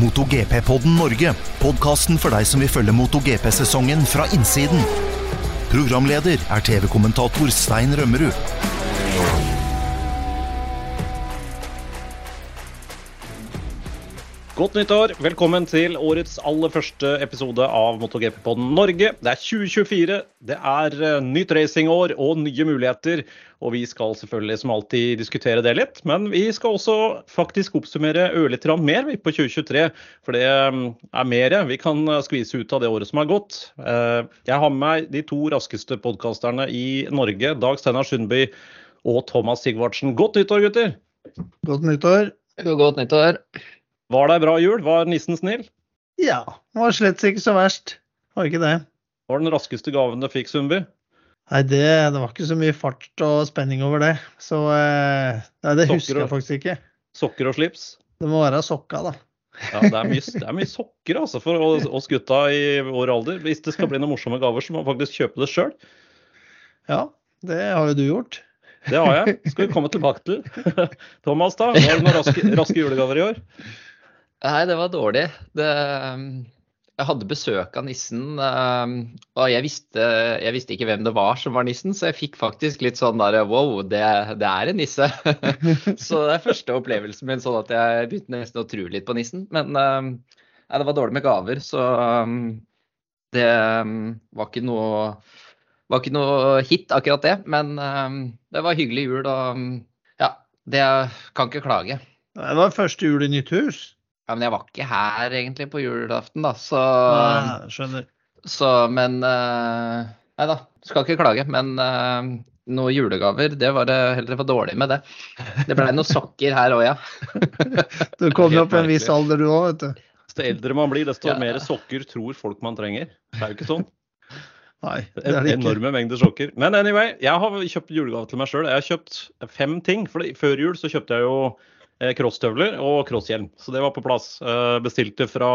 MotoGP-podden Norge. Podkasten for deg som vil følge MotoGP-sesongen fra innsiden. Programleder er TV-kommentator Stein Rømmerud. Godt nyttår! Velkommen til årets aller første episode av MotoGP på Norge. Det er 2024, det er eh, nytt racingår og nye muligheter. Og vi skal selvfølgelig som alltid diskutere det litt. Men vi skal også faktisk oppsummere ørlite grann mer på 2023. For det eh, er mer vi kan skvise ut av det året som har gått. Eh, jeg har med meg de to raskeste podkasterne i Norge. Dag Steinar Sundby og Thomas Sigvardsen. Godt nyttår, gutter! Godt nyttår. Godt nyttår. Var det ei bra jul? Var nissen snill? Ja, det var slett ikke så verst. Var ikke det. Var den raskeste gaven du fikk, Sundby? Nei, det, det, var ikke så mye fart og spenning over det. Så eh, nei, det Sokker husker og- jeg faktisk ikke. Sokker og slips? Det må være sokka, da. Ja, det er mye, det er mye sokker altså, for oss oss gutta i vår alder. Hvis det skal bli noen morsomme gaver, så må man faktisk kjøpe det sjøl. Ja, det har jo du gjort. Det har jeg. Skal vi komme tilbake til. Thomas, da? Var det noen raske, raske julegaver i år? Nei, det var dårlig. Det, um, jeg hadde besøk av nissen, um, og jeg visste, jeg visste ikke hvem det var som var nissen, så jeg fikk faktisk litt sånn der wow, det, det er en nisse. så det er første opplevelsen min sånn at jeg begynte nesten å tro litt på nissen. Men um, nei, det var dårlig med gaver, så det var ikke noe var ikke noe hit, akkurat det. Men det var hyggelig jul, og ja, det kan ikke klage. Det var første jul i nytt hus. Ja, men jeg var ikke her egentlig på julaften, da, så, Nei, skjønner. så Men uh, Nei da, skal ikke klage. Men uh, noen julegaver, det var det heller for dårlig med det. Det ble noen sokker her òg, ja. Du kom jo opp i en viss alder du òg, vet du. Desto eldre man blir, desto Ja. mer sokker tror folk man trenger. Det er jo ikke sånn. Nei, det er det ikke. Enorme mengder sokker. Men anyway, jeg har kjøpt julegave til meg sjøl. Jeg har kjøpt fem ting. For før jul så kjøpte jeg jo eh, crosstøvler og crosshjelm. Så det var på plass. Eh, Bestilte fra,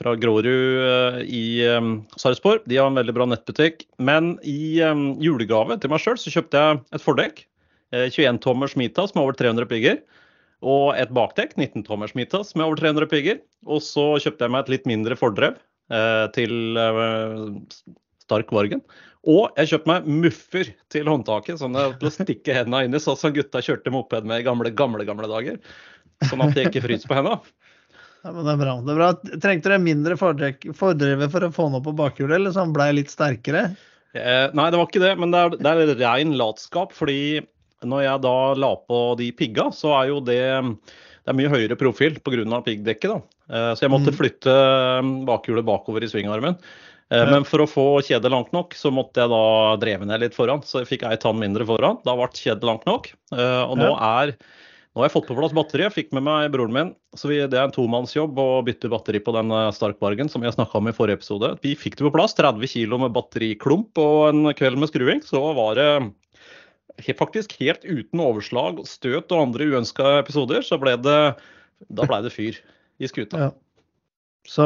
fra Grårud eh, i eh, Sarpsborg. De har en veldig bra nettbutikk. Men i eh, julegave til meg sjøl så kjøpte jeg et fordekk. eh, 21 tommers Mitas med over 300 pigger. Og et bakdekk, 19 tommers Mitas med over 300 pigger. Og så kjøpte jeg meg et litt mindre fordrev eh, til eh, Stark Vargen. Og jeg kjøpte meg muffer til håndtaket, sånn til å stikke hendene inn i, sånn som gutta kjørte moped med i gamle, gamle, gamle dager. Sånn at det ikke fryser på hendene. Ja, men det er bra. Det er bra. Trengte du en mindre fordrevet for å få den opp på bakhjulet, eller så han blei litt sterkere? Eh, nei, det var ikke det, men det er, det er rein latskap. Fordi når jeg da la på de pigga, så er jo det det er mye høyere profil pga. piggdekket. da. Eh, så jeg måtte Mm. flytte eh, bakhjulet bakover i svingarmen. Eh. Men for å få kjedet langt nok, så måtte jeg da dreve ned litt foran. Så jeg fikk ei tann mindre foran. Da ble kjedet langt nok. Eh, Og nå er nå har jeg fått på plass batteri. Jeg fikk med meg broren min. så vi, Det er en tomannsjobb å bytte batteri på den eh, Starkbargen som jeg snakka om i forrige episode. Vi fikk det på plass. 30 kg med batteriklump og en kveld med skruing. Så var det faktisk helt uten overslag, støt og andre uønska episoder, så ble det da ble det fyr i skuta. Ja. Så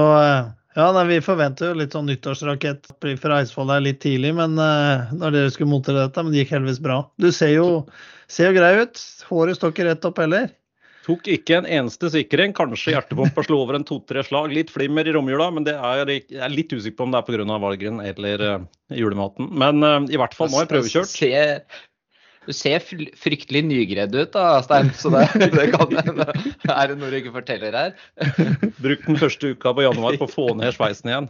ja, nei, vi forventer jo litt sånn nyttårsrakett fra Eidsvoll her litt tidlig, men uh, når dere skulle montere dette, men det gikk heldigvis bra. Du ser jo, ser jo grei ut. Håret står ikke rett opp heller. Tok ikke en eneste sikring. Kanskje hjertepumpa slo over en to-tre slag. Litt flimmer i romjula, men det er, jeg er litt usikker på om det er pga. valgren eller uh, julematen. Men uh, i hvert fall, nå har jeg prøvekjørt. Se- Du ser fryktelig nygredd ut da, Stein. Så det, det kan hende. Er det noe du ikke forteller her? Brukt den første uka på januar på å få ned sveisen igjen.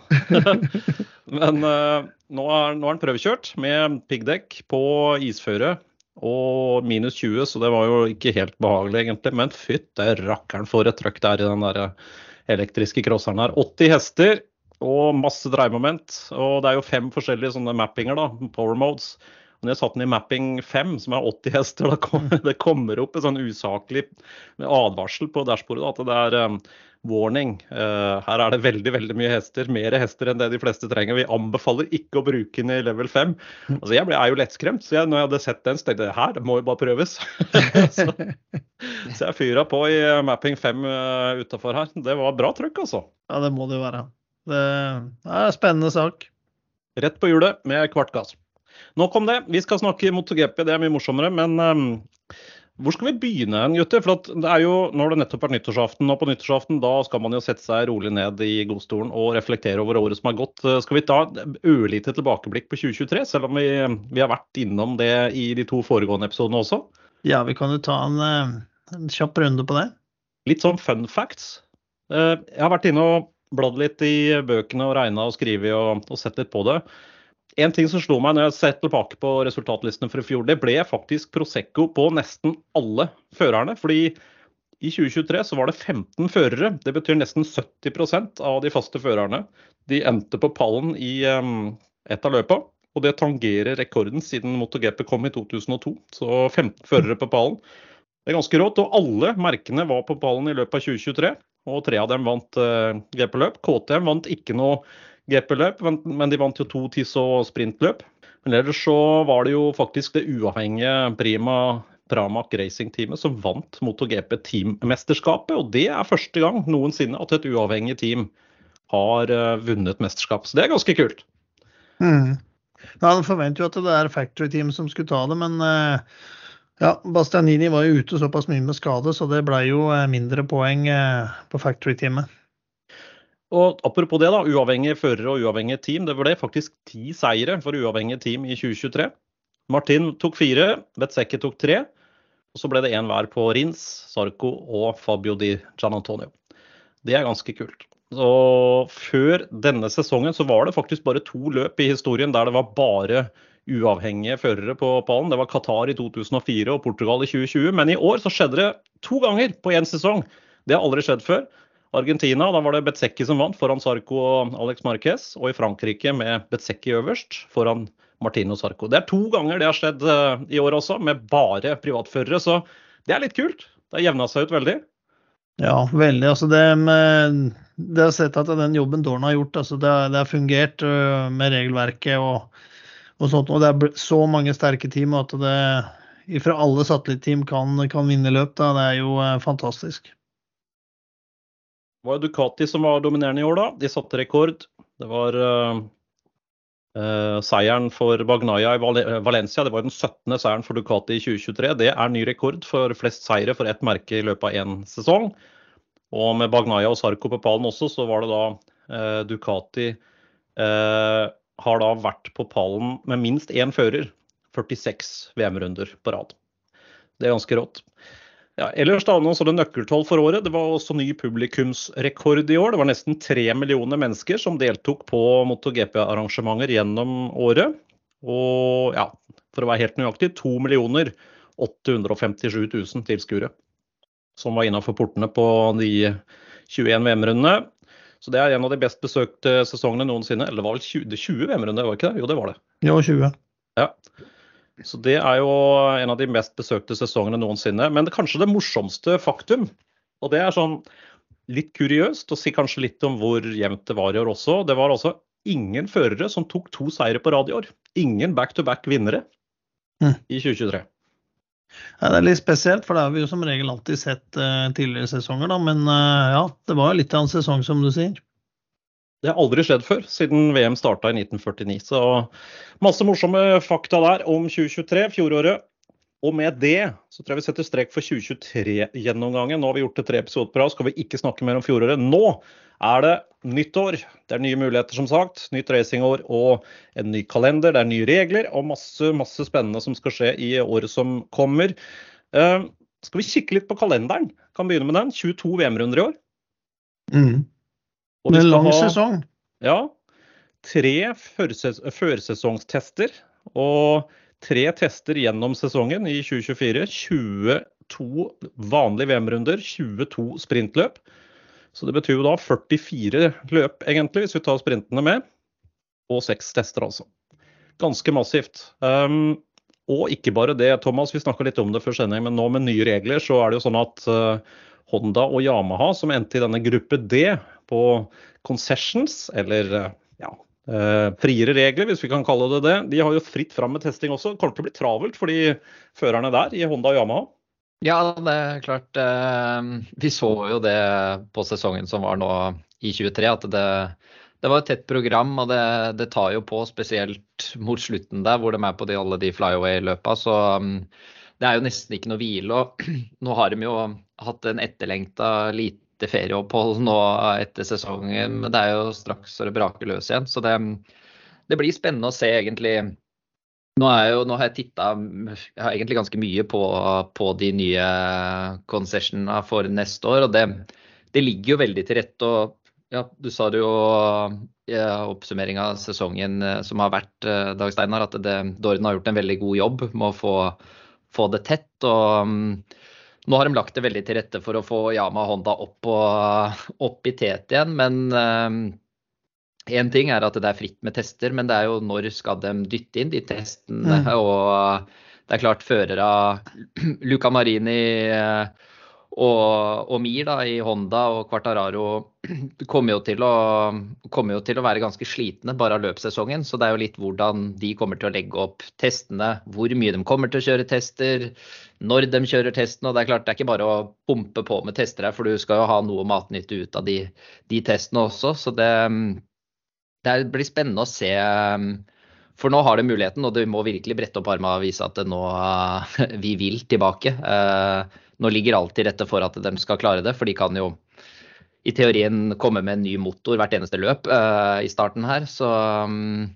Men uh, nå er nå er den prøvekjørt med piggdekk på isføre og minus 20, så det var jo ikke helt behagelig egentlig. Men fytte rakkeren for et trøkk det er i den der elektriske crosseren her. 80 hester og masse dreiemoment. Og det er jo fem forskjellige sånne mappinger, da, power modes. Når jeg satte den i mapping 5, som er 80 hester, kom, det kommer opp en sånn usaklig advarsel på dashbordet da, at det er um, warning. eh, her er det veldig veldig mye hester, mer hester enn det de fleste trenger. Vi anbefaler ikke å bruke den i level 5. Altså, jeg ble, er jo lettskremt, så jeg, når jeg hadde sett den, tenkte jeg her det må jo bare prøves. så, så jeg fyra på i eh, mapping 5 uh, utafor her. Det var bra trøkk, altså. Ja, det må det jo være. Det er en spennende sak. Rett på hjulet med kvart gass. Nok om det. Vi skal snakke MotoGP, det er mye morsommere. Men um, Hvor skal vi begynne, hen, gutter? For det er jo, Nå har det nettopp vært nyttårsaften, og på nyttårsaften da skal man jo sette seg rolig ned i godstolen og reflektere over året som har gått. Skal vi ta et ørlite tilbakeblikk på 2023, selv om vi, vi, har vært innom det i de to foregående episodene også? Ja, vi kan jo ta en, eh, en kjapp runde på det. Litt sånn fun facts. Eh, jeg har vært inne og bladd litt i bøkene og regna og skrevet og, og sett litt på det. En ting som slo meg når jeg ser tilbake på resultatlistene for i fjor, det ble faktisk Prosecco på nesten alle førerne. fordi i 2023 så var det 15 førere. Det betyr nesten 70% av de faste førerne. De endte på pallen i um, et av løpa. Og det tangerer rekorden siden MotoGP kom i 2002. Så 15 førere på pallen. Det er ganske rått. Og alle merkene var på pallen i løpet av 2023. Og tre av dem vant uh, GP-løp. KTM vant ikke noe GP-løp, men de vant jo to tiss- og sprintløp. Men ellers så var det jo faktisk det uavhengige Prima Pramac Racing-teamet som vant MotoGP-teammesterskapet. Og det er første gang noensinne at et uavhengig team har uh, vunnet mesterskap. Så det er ganske kult. Mm. Ja, Man forventer jo at det er factory-team som skulle ta det, men uh, ja, Bastianini var jo ute såpass mye med skade, så det ble jo uh, mindre poeng på factory-teamet. Og Apropos det, da, uavhengige førere og uavhengige team. Det ble faktisk ti seire for uavhengige team i 2023. Martin tok fire, Betseke tok tre. Og så ble det én hver på Rins, Sarco og Fabio di Gian Antonio. Det er ganske kult. Så Før denne sesongen så var det faktisk bare to løp i historien der det var bare uavhengige førere på pallen. Det var Qatar i 2004 og Portugal i 2020. Men i år så skjedde det to ganger på én sesong. Det har aldri skjedd før. Argentina, da var det Betzecchi som vant foran Sarco og Alex Marquez. Og i Frankrike med Betzecchi øverst foran Martino Sarco. Det er to ganger det har skjedd uh, i år også, med bare privatførere. Så det er litt kult. Det har jevna seg ut veldig. Ja, veldig. Altså det, med, det har sett at den jobben Dorn har gjort, altså det, det har fungert uh, med regelverket og, og, sånt. Og det er så mange sterke team at det fra alle satellittteam kan, kan vinne løp. Da. Det er jo uh, fantastisk. Det var Ducati som var dominerende i år, da. De satte rekord. Det var uh, uh, seieren for Bagnaya i Val Valencia. Det var den 17. seieren for Ducati i 2023. Det er ny rekord for flest seire for ett merke i løpet av én sesong. Og med Bagnaya og Sarko på pallen også, så var det da uh, Ducati har da vært på pallen med minst én fører. 46 VM-runder på rad. Det er ganske rått. Ja, ellers da, nå så det nøkkeltall for året. Det var også ny publikumsrekord i år. Det var nesten tre millioner mennesker som deltok på MotoGP-arrangementer gjennom året. Og ja, for å være helt nøyaktig, 2 millioner 857 000 tilskuere som var innafor portene på de 21 VM-rundene. Så det er en av de best besøkte sesongene noensinne. Eller det var vel 20, 20 VM-runder, var det ikke det? Jo, det var det. Ja, 20. Ja. Så det er jo en av de mest besøkte sesongene noensinne. Men det, kanskje det morsomste faktum, og det er sånn litt kuriøst, og si kanskje litt om hvor jevnt det var i år også. Det var altså ingen førere som tok to seire på rad i år. Ingen back-to-back-vinnere mm. i 2023. Ja, det er litt spesielt, for det har vi jo som regel alltid sett uh, tidligere sesonger. Da. Men uh, ja, det var jo litt av en sesong, som du sier. Det har aldri skjedd før, siden VM starta i 1949. Så masse morsomme fakta der om 2023, fjoråret. Og med det så tror jeg vi setter strek for 2023-gjennomgangen. Nå har vi gjort det tre episoder på rad, skal vi ikke snakke mer om fjoråret. Nå er det nytt år. Det er nye muligheter, som sagt. Nytt racingår og en ny kalender. Det er nye regler og masse, masse spennende som skal skje i året som kommer. Uh, skal vi kikke litt på kalenderen? Kan begynne med den. 22 VM-runder i år. Mm. Og en lang ha, sesong. Ja. Tre førsesongstester og tre tester gjennom sesongen i 2024. 22 vanlige VM-runder, 22 sprintløp. Så det betyr jo da 44 løp, egentlig, hvis vi tar sprintene med. Og seks tester, altså. Ganske massivt. Um, og ikke bare det, Thomas, vi snakka litt om det før sending, men nå med nye regler så er det jo sånn at uh, Honda og Yamaha, som endte i denne gruppe D på concessions, eller ja, eh, friere regler, hvis vi kan kalle det det. De har jo fritt fram med testing også. Kommer til å bli travelt for de førerne der i Honda og Yamaha. Ja, det er klart. Eh, vi så jo det på sesongen som var nå i 23, at det, det var et tett program. Og det, det, tar jo på, spesielt mot slutten der, hvor de er på de, alle de flyaway-løpa. Så det er jo nesten ikke noe hvile. og Nå har de jo hatt en etterlengta lite ferieopphold nå etter sesongen, men det er jo straks så det braker løs igjen. Så det, det blir spennende å se egentlig. Nå, jo, nå har jeg titta egentlig ganske mye på, på de nye concessionene for neste år. og det, det ligger jo veldig til rette. og ja, Du sa det jo i oppsummering av sesongen eh, som har vært, eh, Dag Steinar, at det, Dorden har gjort en veldig god jobb med å få, få det tett. og um, Nå har de lagt det veldig til rette for å få Yama Honda opp, og, opp i tet igjen. Men én um, ting er at det er fritt med tester, men det er jo når skal de dytte inn de testene. Mm. Og det er klart førere Luca Marini uh, og, og, Mir da, i Honda og Quartararo kommer jo, til å, kommer jo til å være ganske slitne bare av løpssesongen. Så det er jo litt hvordan de kommer til å legge opp testene, hvor mye de kommer til å kjøre tester, når de kjører testene. Og det er klart det er ikke bare å pumpe på med tester her, for du skal jo ha noe matnyttig ut av de, de testene også. Så det, det, blir spennende å se. For nå har de muligheten, og du må virkelig brette opp armene og vise at nå, vi vil tilbake. Nå ligger alt til rette for at de skal klare det, for de kan jo i teorien komme med en ny motor hvert eneste løp uh, i starten her. Så um,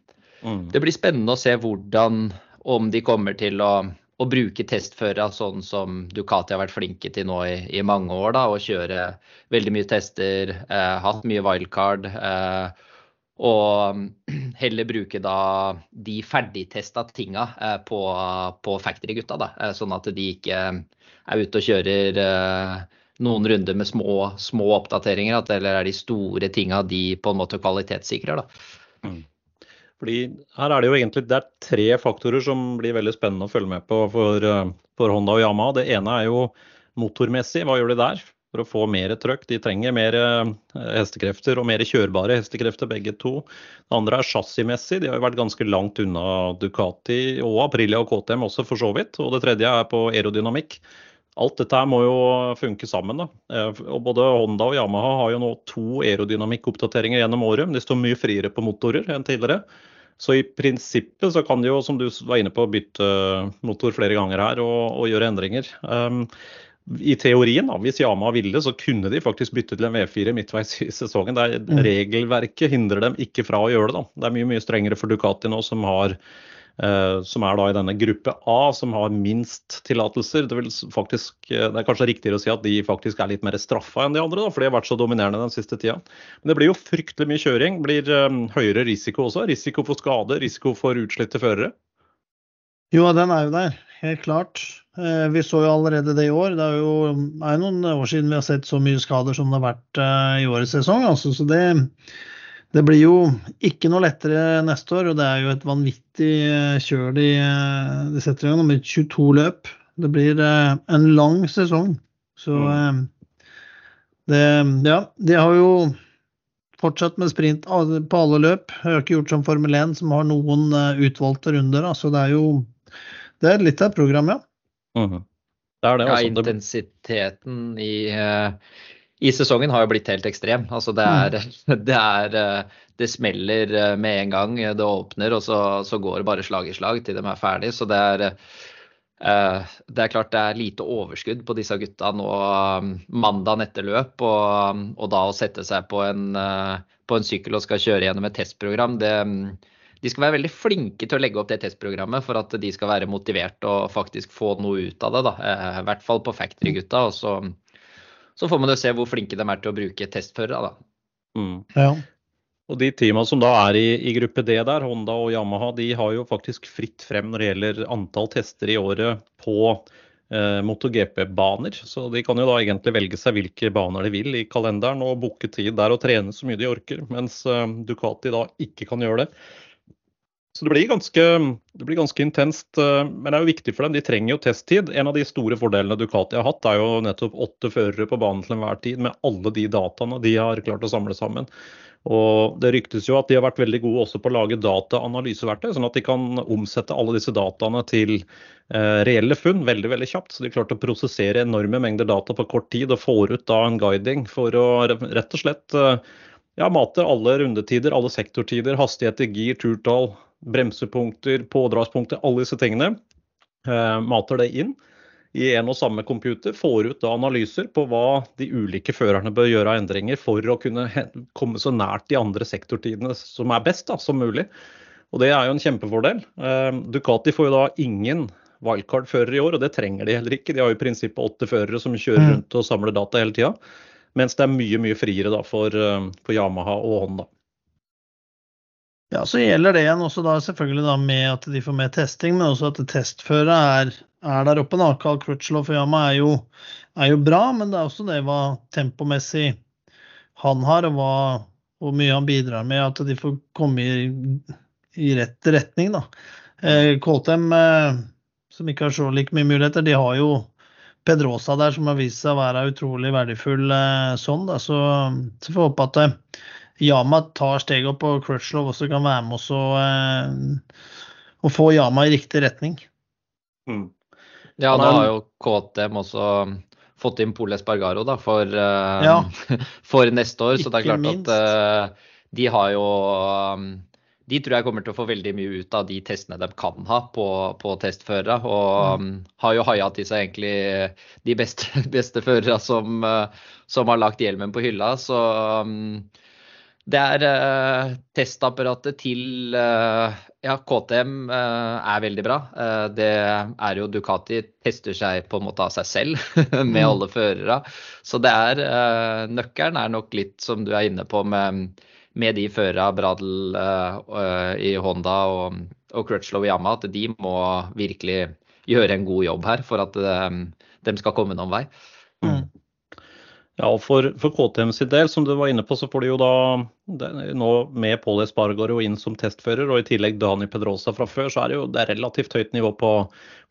mm. det blir spennende å se hvordan, om de kommer til å, å bruke testførere sånn som Ducati har vært flinke til nå i, i mange år. da, Å kjøre veldig mye tester, uh, hatt mye wildcard. Uh, og heller bruke da de ferdigtesta tinga på, på factory-gutta. da, Sånn at de ikke er ute og kjører eh, noen runder med små, små oppdateringer, at, eller er de store tinga de på en måte kvalitetssikrer. da. Mm. Fordi her er det jo egentlig det er tre faktorer som blir veldig spennende å følge med på for, eh, for Honda og Yamaha. Det ene er jo motormessig, hva gjør de der? For å få mer trøkk. De trenger mer eh, hestekrefter og mer kjørbare hestekrefter, begge to. Det andre er chassismessig. De har jo vært ganske langt unna Ducati og Aprilia og KTM også, for så vidt. Og det tredje er på aerodynamikk. Alt dette her må jo funke sammen. da. Eh, og Både Honda og Yamaha har jo nå to aerodynamikkoppdateringer gjennom året. De står mye friere på motorer enn tidligere. Så i prinsippet så kan de jo, som du var inne på, bytte motor flere ganger her og, og gjøre endringer. Um, I teorien, da, hvis Yama ville, så kunne de faktisk bytte til en V4 midtveis i sesongen. Er, mm. Regelverket hindrer dem ikke fra å gjøre det. da. Det er mye mye strengere for Ducati nå, som har Eh, som er da i denne gruppe A, som har minst tillatelser. Det, faktisk, eh, det er kanskje riktigere å si at de faktisk er litt mer straffa enn de andre, da, for de har vært så dominerende den siste tida. Men det blir jo fryktelig mye kjøring. Blir eh, høyere risiko også. Risiko for skade, risiko for utslitte førere. Jo, den er jo der, helt klart. Eh, vi så jo allerede det i år. Det er jo er noen år siden vi har sett så mye skader som det har vært eh, i årets sesong. Altså. Så det, det blir jo ikke noe lettere neste år, og det er jo et vanvittig eh, kjør de, de setter i gang med 22 løp. Det blir en lang sesong. Så mm. det Ja, de har jo fortsatt med sprint på alle løp. Jeg har ikke gjort som Formel 1, som har noen utvalgte runder. Altså det er jo det er litt av et program, ja. Mm. Det er det, altså. Ja, intensiteten i i sesongen har jo blitt helt ekstrem. Altså det er, mm. det, er, eh, det smeller eh, med en gang det åpner, og så, så, går det bare slag i slag til de er ferdig. Så det er, eh, det er klart det er lite overskudd på disse gutta nå mandag etter løp. Og, og, da å sette seg på en, på en sykkel og skal kjøre gjennom et testprogram, det, de skal være veldig flinke til å legge opp det testprogrammet for at de skal være motivert og faktisk få noe ut av det. da, I hvert fall på factory-gutta. og så så får man jo se hvor flinke de er til å bruke testførere. da. Mm. Ja. Og De teamene som da er i, i, gruppe D der, Honda og Yamaha, de har jo faktisk fritt frem når det gjelder antall tester i året på eh, MotoGP-baner. Så de kan jo da egentlig velge seg hvilke baner de vil i kalenderen og booke tid der og trene så mye de orker. Mens eh, Ducati da ikke kan gjøre det. Så det blir, ganske, det blir ganske intenst. Eh, men det er jo viktig for dem. De trenger jo testtid. En av de store fordelene Ducati har hatt, er jo nettopp åtte førere på banen til enhver tid, med alle de dataene de har klart å samle sammen. Og Det ryktes jo at de har vært veldig gode også på å lage dataanalyseverktøy, sånn at de kan omsette alle disse dataene til eh, reelle funn veldig veldig kjapt. Så de klarte å prosessere enorme mengder data på kort tid og får ut da en guiding for å rett og slett eh, ja, mate alle rundetider, alle sektortider, hastigheter, gir, turtall, bremsepunkter, pådragspunkter, alle disse tingene. Eh, mater det inn. i en og samme computer, får ut da analyser på hva de ulike førerne bør gjøre av endringer for å kunne komme så nært de andre sektortidene som er best da, som mulig. Og Det er jo en kjempefordel. Eh, Ducati får jo da ingen wildcard-førere i år, og det trenger de heller ikke. De har jo i prinsippet åtte førere som kjører mm. rundt og samler data hele tida. Mens det er mye mye friere da for, eh, for Yamaha og Honda. Ja, Så gjelder det igjen også da selvfølgelig da med at de får mer testing, men også at testføret er, er der oppe. da. Carl Crutchlow for Yamaha er jo, er jo, bra, men det er også det hva tempomessig han har, og hva, hvor mye han bidrar med. At de får komme i, i rett retning. da. Eh, KTM, eh, som ikke har så like mye muligheter, de har jo Pedrosa der som har vist seg å være utrolig verdifull eh, sånn. Da. Så, så får vi håpe at eh, Yama tar steget opp, og Crutchlow også kan være med oss og, og, få Yama i riktig retning. Mm. Ja, da har jo KTM også fått inn Pole Espargaro da, for, ja. for neste år. Så det er klart at uh, de har jo de tror jeg kommer til å få veldig mye ut av de testene de kan ha på, på testførere. Og mm. um, har jo haia til seg egentlig de beste, beste førerne som, uh, som, har lagt hjelmen på hylla. Så um, det er uh, testapparatet til uh, ja, KTM uh, er veldig bra. det er jo Ducati tester seg på en måte av seg selv med mm. alle førere. Så det er nøkkelen er nok litt som du er inne på med, med de førerne Bradl i Honda og, og Crutchlow i Yama, at de må virkelig gjøre en god jobb her for at de skal komme noen vei. Mm. Ja, for, for, KTM sin del, som du var inne på, så får de jo da nå med Pål Espargaro inn som testfører, og i tillegg Dani Pedrosa fra før, så er det jo det er relativt høyt nivå på,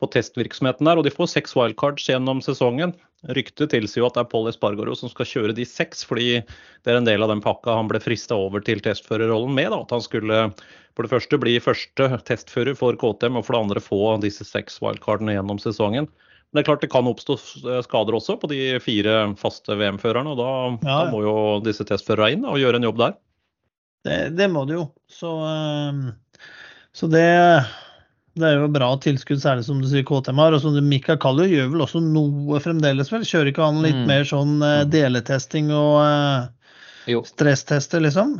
på, testvirksomheten der. Og de får seks wildcards gjennom sesongen. Ryktet tilsier jo at det er Pål Espargaro som skal kjøre de seks, fordi det er en del av den pakka han ble frista over til testførerrollen med. da, At han skulle for det første bli første testfører for KTM, og for det andre få disse seks wildcardene gjennom sesongen. Men det er klart det kan oppstå eh, skader også på de fire faste VM-førerne. og da, ja, da, må jo disse testførerne inn og gjøre en jobb der. Det, det må de jo. Så, ehm, så det, det, er jo bra tilskudd, særlig som du sier KTM har. Og som Mika Kallio gjør vel også noe fremdeles, vel? Kjører ikke han litt mm. mer sånn eh, mm. deletesting og stresstester, liksom?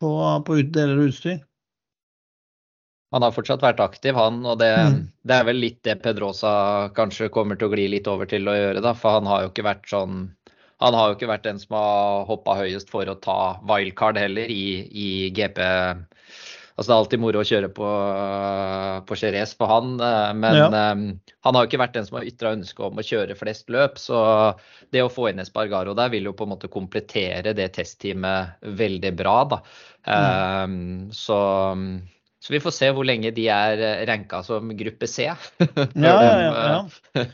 På, på deler og utstyr? Han har fortsatt vært aktiv, han. Og det, mm. det, er vel litt det Pedrosa kanskje kommer til å gli litt over til å gjøre, da. For han har jo ikke vært sånn Han har jo ikke vært den som har hoppa høyest for å ta wildcard heller i, i GP. Altså Det er alltid moro å kjøre på, på Jerez for han, eh, men ja. um, han har jo ikke vært den som har ytra ønske om å kjøre flest løp. Så det å få inn Espargaro der vil jo på en måte komplettere det testteamet veldig bra. da. Um, så så vi får se hvor lenge de er eh, ranka som gruppe C. ja, ja, ja,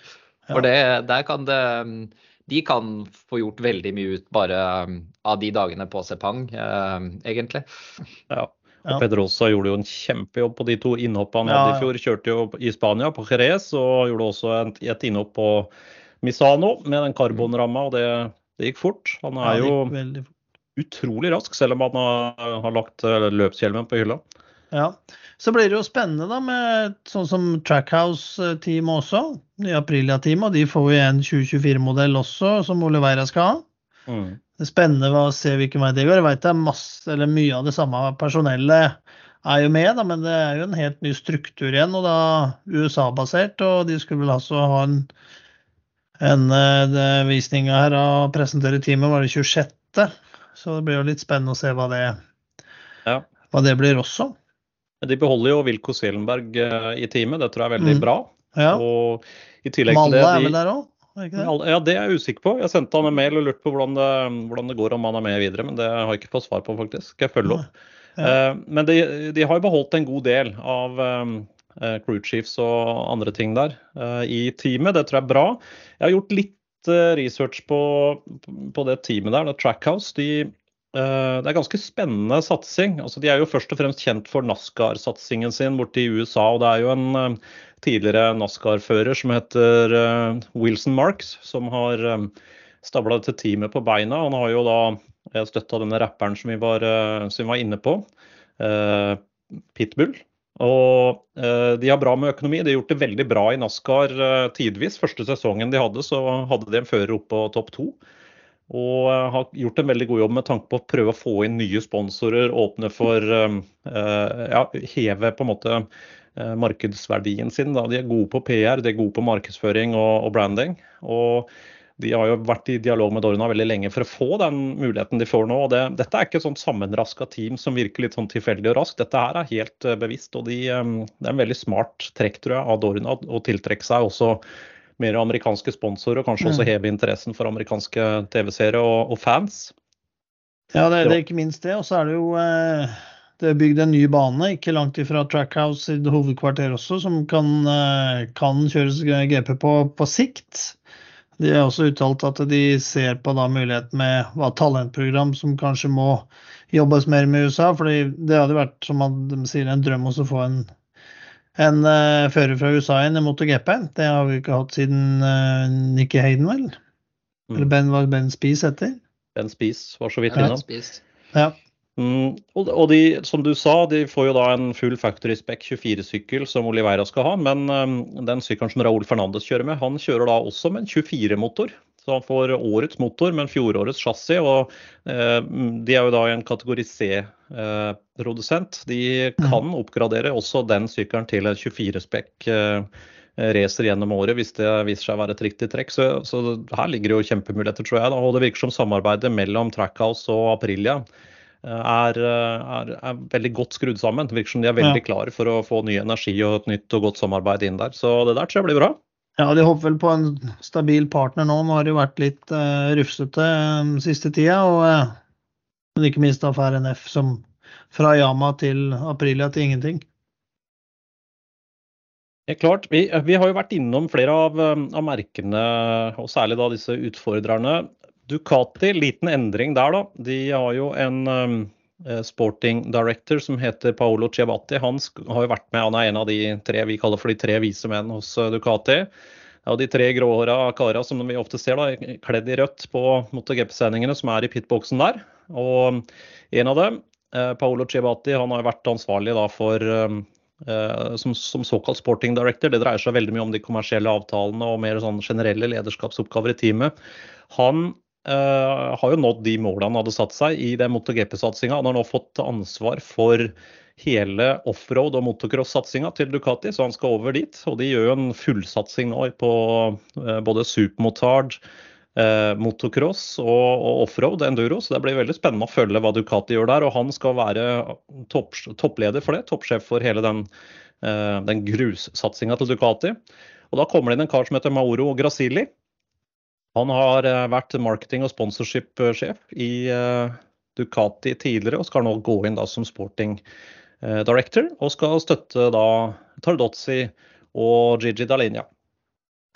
For det, der kan det De kan få gjort veldig mye ut bare um, av de dagene på Sepang, eh, egentlig. Ja. Og Pedrosa gjorde jo en kjempejobb på de to innhoppene han hadde i fjor. Kjørte jo i Spania, på Jerez, og gjorde også et, innhopp på Misano med den karbonramma, og det, det, gikk fort. Han er jo utrolig rask, selv om han har, har lagt eh, løpshjelmen på hylla. Ja. Så blir det jo spennende da med sånn som Trackhouse-teamet også. i Aprilia-teamet. Og de får jo en 2024-modell også, som Oliveira skal ha. Mm. Det er spennende å se hvilken vei det går. Jeg vet det er masse, eller mye av det samme personellet er jo med, da, men det er jo en helt ny struktur igjen. Og da USA-basert. Og de skulle vel altså ha en, en eh, visning her og presentere teamet, var det 26. Så det blir jo litt spennende å se hva det, ja. hva det blir også. De beholder jo Wilko Selenberg eh, i teamet, det tror jeg er veldig mm. bra. Ja. Og i tillegg Malle til det, de, er vel der òg? Ja, det er jeg usikker på. Jeg sendte han en mail og lurte på hvordan det, hvordan det, går om han er med videre, men det har jeg ikke fått svar på, faktisk. Skal jeg følge opp. Ja. Uh, men de, de, har beholdt en god del av um, uh, crew chiefs og andre ting der uh, i teamet. Det tror jeg er bra. Jeg har gjort litt research på, på det teamet der. Trackhouse de det er ganske spennende satsing. Altså, de er jo først og fremst kjent for NASCAR-satsingen sin borte i USA. og Det er jo en eh, tidligere NASCAR-fører som heter eh, Wilson Marks, som har stabla dette teamet på beina. Han har jo da støtta denne rapperen som vi var, som vi var inne på, Pitbull. Og eh, de har bra med økonomi. De har gjort det veldig bra i NASCAR eh, tidvis. Første sesongen de hadde, så hadde de en fører opp på topp to. Og eh, har gjort en veldig god jobb med tanke på å prøve å få inn nye sponsorer, åpne for eh, eh, ja, heve på en måte markedsverdien sin. Da. De er gode på PR, de er gode på markedsføring og, og branding. Og de har jo vært i dialog med Dorna veldig lenge for å få den muligheten de får nå. og det, Dette er ikke et sånt sammenraska team som virker litt sånn tilfeldig og raskt. Dette her er helt bevisst. og de, Det er en veldig smart trekk tror jeg, av Dorna å tiltrekke seg også mer amerikanske sponsorer, og kanskje mm. også heve interessen for amerikanske TV-seere og, og, fans. Ja, det, det, er ikke minst det. Og så er det jo eh, det er bygd en ny bane ikke langt ifra Trackhouse i hovedkvarter også, som kan, eh, kan kjøres GP på på sikt. De har også uttalt at de ser på da muligheten med hva talentprogram som kanskje må jobbes mer med USA. fordi det hadde vært som de sier, en drøm å få en, en uh, fører fra USA igjen i MotoGP. Det har vi ikke hatt siden uh, Nikki Hayden, vel? Mm. Eller Ben, var Ben Spies etter? Ben Spies var så vidt innom. Ja. Mm, og de, som du sa, de får jo da en full factory spec 24-sykkel som Oliveira skal ha. Men um, den sykkelen som Raúl Fernandes kjører med, han kjører da også med en 24-motor. Så han får årets motor, men fjorårets chassis. Og uh, de er jo da en kategori C-produsent. Uh, de kan mm. oppgradere også den sykkelen til en 24-spekk. Uh, racer gjennom året hvis det viser seg å være et riktig trekk. Så, så her ligger det jo kjempemuligheter, tror jeg. Da. Og det virker som samarbeidet mellom Trackhouse og Aprilia er, er, er, veldig godt skrudd sammen. Det virker som de er veldig klare for å få ny energi og et nytt og godt samarbeid inn der. Så det der tror jeg blir bra. Ja, de håper vel på en stabil partner nå. Nå har det jo vært litt uh, rufsete um, siste tida. Og uh, ikke minst av RNF, som fra Yama til Aprilia til ingenting. Ja, klart. Vi, vi, har jo vært innom flere av, av, merkene, og særlig da disse utfordrerne. Ducati, liten endring der, da. De har jo en sporting director som heter Paolo Ciabatti. Han har jo vært med, han er en av de tre vi kaller for de tre vise menn hos uh, Ducati. Ja, de tre gråhåra kara som vi ofte ser, da, kledd i rødt på MotoGP-sendingene, som er i pitboksen der. Og en av dem, eh, Paolo Ciabatti, han har jo vært ansvarlig da for eh, som, som, såkalt sporting director. Det dreier seg veldig mye om de kommersielle avtalene og mer sånn generelle lederskapsoppgaver i teamet. Han Uh, har jo nådd de målene han hadde satt seg i den MotoGP-satsinga. Han har nå fått ansvar for hele offroad- og motocross-satsinga til Ducati, så han skal over dit. Og de gjør jo en fullsatsing nå på uh, både supermotard, uh, motocross og, og offroad, enduro. Så det blir veldig spennende å følge hva Ducati gjør der. Og han skal være topp, toppleder for det, toppsjef for hele den, den grussatsinga til Ducati. Og da kommer det inn en kar som heter Mauro Grasili han har eh, vært marketing- og sponsorship-sjef i eh, Ducati tidligere, og skal nå gå inn da som sporting eh, director. Og skal støtte da Tardozzi og Gigi Dalinja.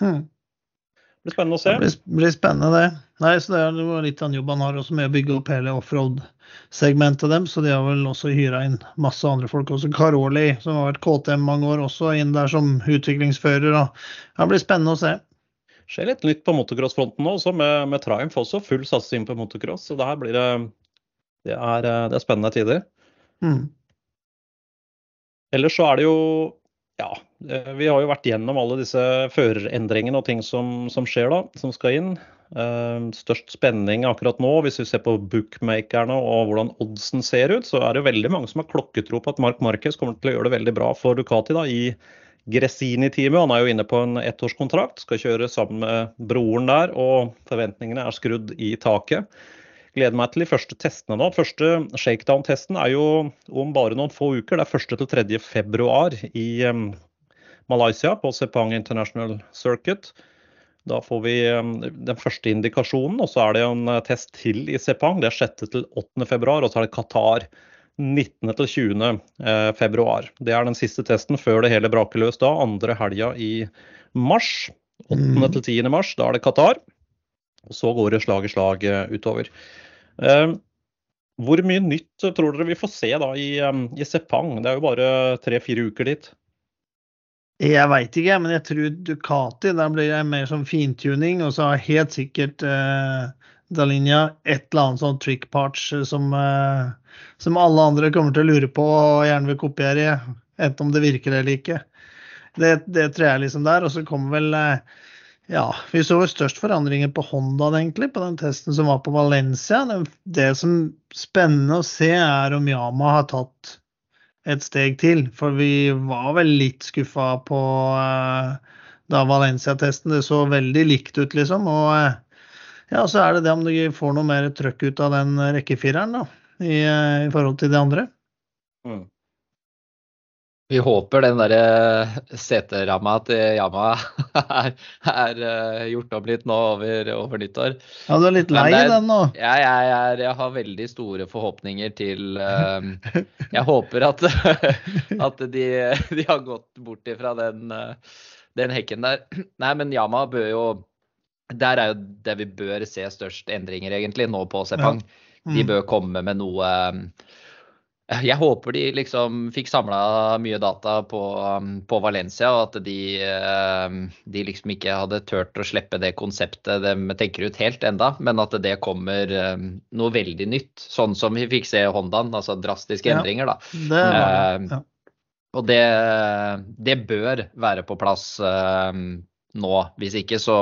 Mm. Det blir spennende å se. Det blir, blir spennende, det. Nei, så Det er litt av en jobb han har også med å bygge opp hele offroad-segmentet dem. Så de har vel også hyra inn masse andre folk. Også Caroli, som har vært KTM mange år, også inn der som utviklingsfører. Og det blir spennende å se skjer litt nytt på motocross-fronten nå, også med, med Triumph også. Full satsing på motocross. Så det her blir det Det er, det er spennende tider. Mm. Ellers så er det jo Ja, vi har jo vært gjennom alle disse førerendringene og ting som, som skjer da, som skal inn. Uh, størst spenning akkurat nå, hvis vi ser på bookmakerne og hvordan oddsen ser ut, så er det jo veldig mange som har klokketro på at Mark Marquez kommer til å gjøre det veldig bra for Ducati da, i Gresini-teamet. Han er jo inne på en ettårskontrakt, skal kjøre sammen med broren der. Og forventningene er skrudd i taket. Gleder meg til de første testene nå. Første shakedown-testen er jo om bare noen få uker. Det er 1. til 3. februar i um, Malaysia på Sepang International Circuit. Da får vi um, den første indikasjonen, og så er det en test til i Sepang. Det er 6. til 8. februar, og så er det Qatar 19. til 20. Eh, februar. Det er den siste testen før det hele braker løs da, andre helga i mars. 8. Mm. til 10. mars, da er det Qatar. Og så går det slag i slag eh, utover. Eh, hvor mye nytt tror dere vi får se da i, i Sepang? Det er jo bare tre-fire uker dit. Jeg veit ikke, men jeg tror Ducati der blir det mer som fintuning. Og så har helt sikkert eh, Dalinja et eller annet sånn trick parts som, eh, som alle andre kommer til å lure på og gjerne vil kopiere enten om det virker eller ikke. Det, det tror jeg liksom der. Og så kommer vel eh, ja, vi så størst forandringer på Honda egentlig, på den testen som var på Valencia. Det som er spennende å se, er om Yama har tatt et steg til. For vi var vel litt skuffa på uh, da Valencia-testen. Det så veldig likt ut, liksom. Og uh, ja, så er det det om du får noe mer trøkk ut av den rekkefireren, da. I, uh, i forhold til de andre. Mm. Vi håper den der seteramma til Yama er, er, gjort om litt nå over, over nyttår. Ja, du er litt lei er, den nå? Ja, jeg, jeg, jeg, har veldig store forhåpninger til um, Jeg håper at, at de, de, har gått bort ifra den, den hekken der. Nei, men Yama bør jo Der er jo det vi bør se størst endringer, egentlig, nå på Sepang. Ja. Mm. De bør komme med noe jeg håper de liksom fikk samla mye data på, um, på, Valencia, og at de, um, de, liksom ikke hadde turt å slippe det konseptet de tenker ut helt enda, men at det kommer um, noe veldig nytt. Sånn som vi fikk se Hondaen, altså drastiske endringer, da. Det var, ja. Og det, det, bør være på plass nå. Hvis ikke så,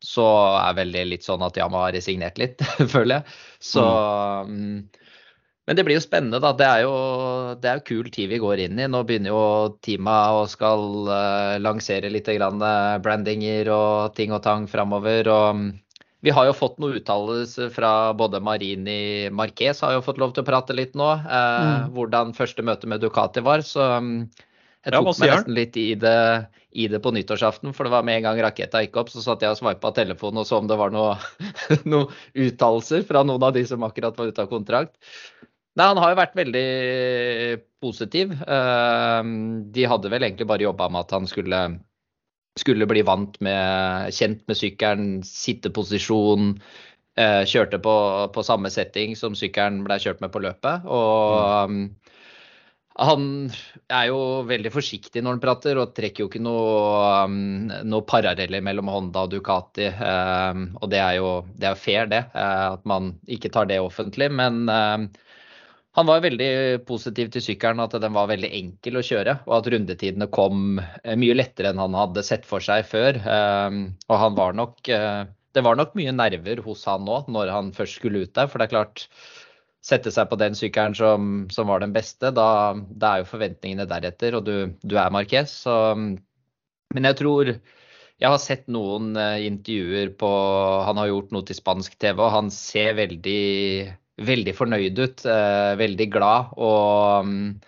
så er vel det litt sånn at Yama har resignert litt, føler jeg. Så mm. Men det blir jo spennende, da. Det er jo, det er jo kul tid vi går inn i. Nå begynner jo teamet og skal uh, lansere litt grann, uh, brandinger og ting og tang framover. Og um, vi har jo fått noen uttalelser fra både Marini Marquez har jo fått lov til å prate litt nå. Uh, mm. Hvordan første møte med Ducati var. Så um, jeg tok ja, meg nesten litt i det, i det, på nyttårsaften, for det var med en gang raketta gikk opp, så satt jeg og sveipa telefonen og så om det var noen noe uttalelser fra noen av de som akkurat var ute av kontrakt. Nei, han har jo vært veldig positiv. Ehm, de hadde vel egentlig bare jobba med at han skulle, skulle bli vant med, kjent med sykkelen, sitteposisjon. Eh, kjørte på, på, samme setting som sykkelen ble kjørt med på løpet. Og mm. Han er jo veldig forsiktig når han prater, og trekker jo ikke noe, um, noe paralleller mellom Honda og Ducati. Um, og det er jo det er fair, det, eh, at man ikke tar det offentlig. Men um, han var veldig positiv til sykkelen, at den var veldig enkel å kjøre. Og at rundetidene kom eh, mye lettere enn han hadde sett for seg før. Og han var nok eh, Det var nok mye nerver hos han nå når han først skulle ut der. For det er klart, sette seg på den sykkelen som, som var den beste, da, da, er jo forventningene deretter. Og du, du er Marquez. Så, men jeg tror jeg har sett noen eh, intervjuer på Han har gjort noe til spansk TV, og han ser veldig veldig fornøyd ut, eh, veldig glad. Og um,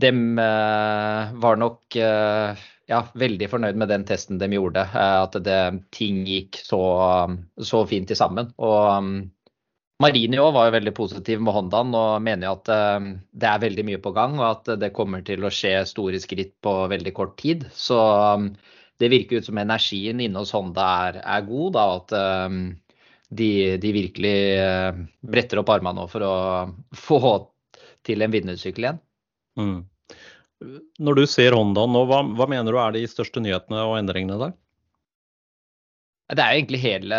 dem eh, var nok eh, ja, veldig fornøyd med den testen de gjorde. At det, ting gikk så, så fint til sammen. Og Marini òg var jo veldig positiv med Hondaen og mener jo at det er veldig mye på gang, og at det kommer til å skje store skritt på veldig kort tid. Så um, det virker ut som energien inne hos Honda er, er god. da, at de, de virkelig eh, bretter opp armene nå for å få til en vinnersykkel igjen. Mm. Når du ser Hondaen nå, hva, hva, mener du er de største nyhetene og endringene der? Det er egentlig hele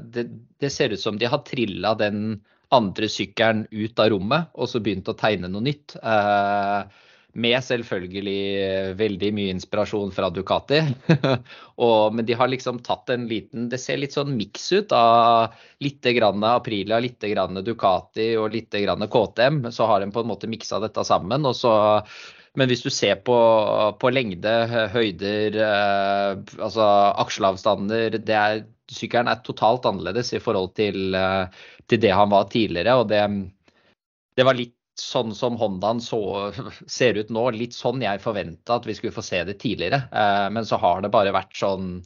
Det, det ser ut som de har trilla den andre sykkelen ut av rommet og så begynt å tegne noe nytt. Eh, med selvfølgelig veldig mye inspirasjon fra Ducati. og, men de har liksom tatt en liten Det ser litt sånn miks ut av litt grann Aprilia, litt grann Ducati og litt grann KTM. Så har de på en måte miksa dette sammen. og så men hvis du ser på, på lengde, høyder, eh, altså aksjeavstander Sykkelen er totalt annerledes i forhold til, eh, til det han var tidligere. og det, det var litt sånn som Hondaen ser ut nå, litt sånn jeg forventa at vi skulle få se det tidligere. Eh, men så har det bare vært sånn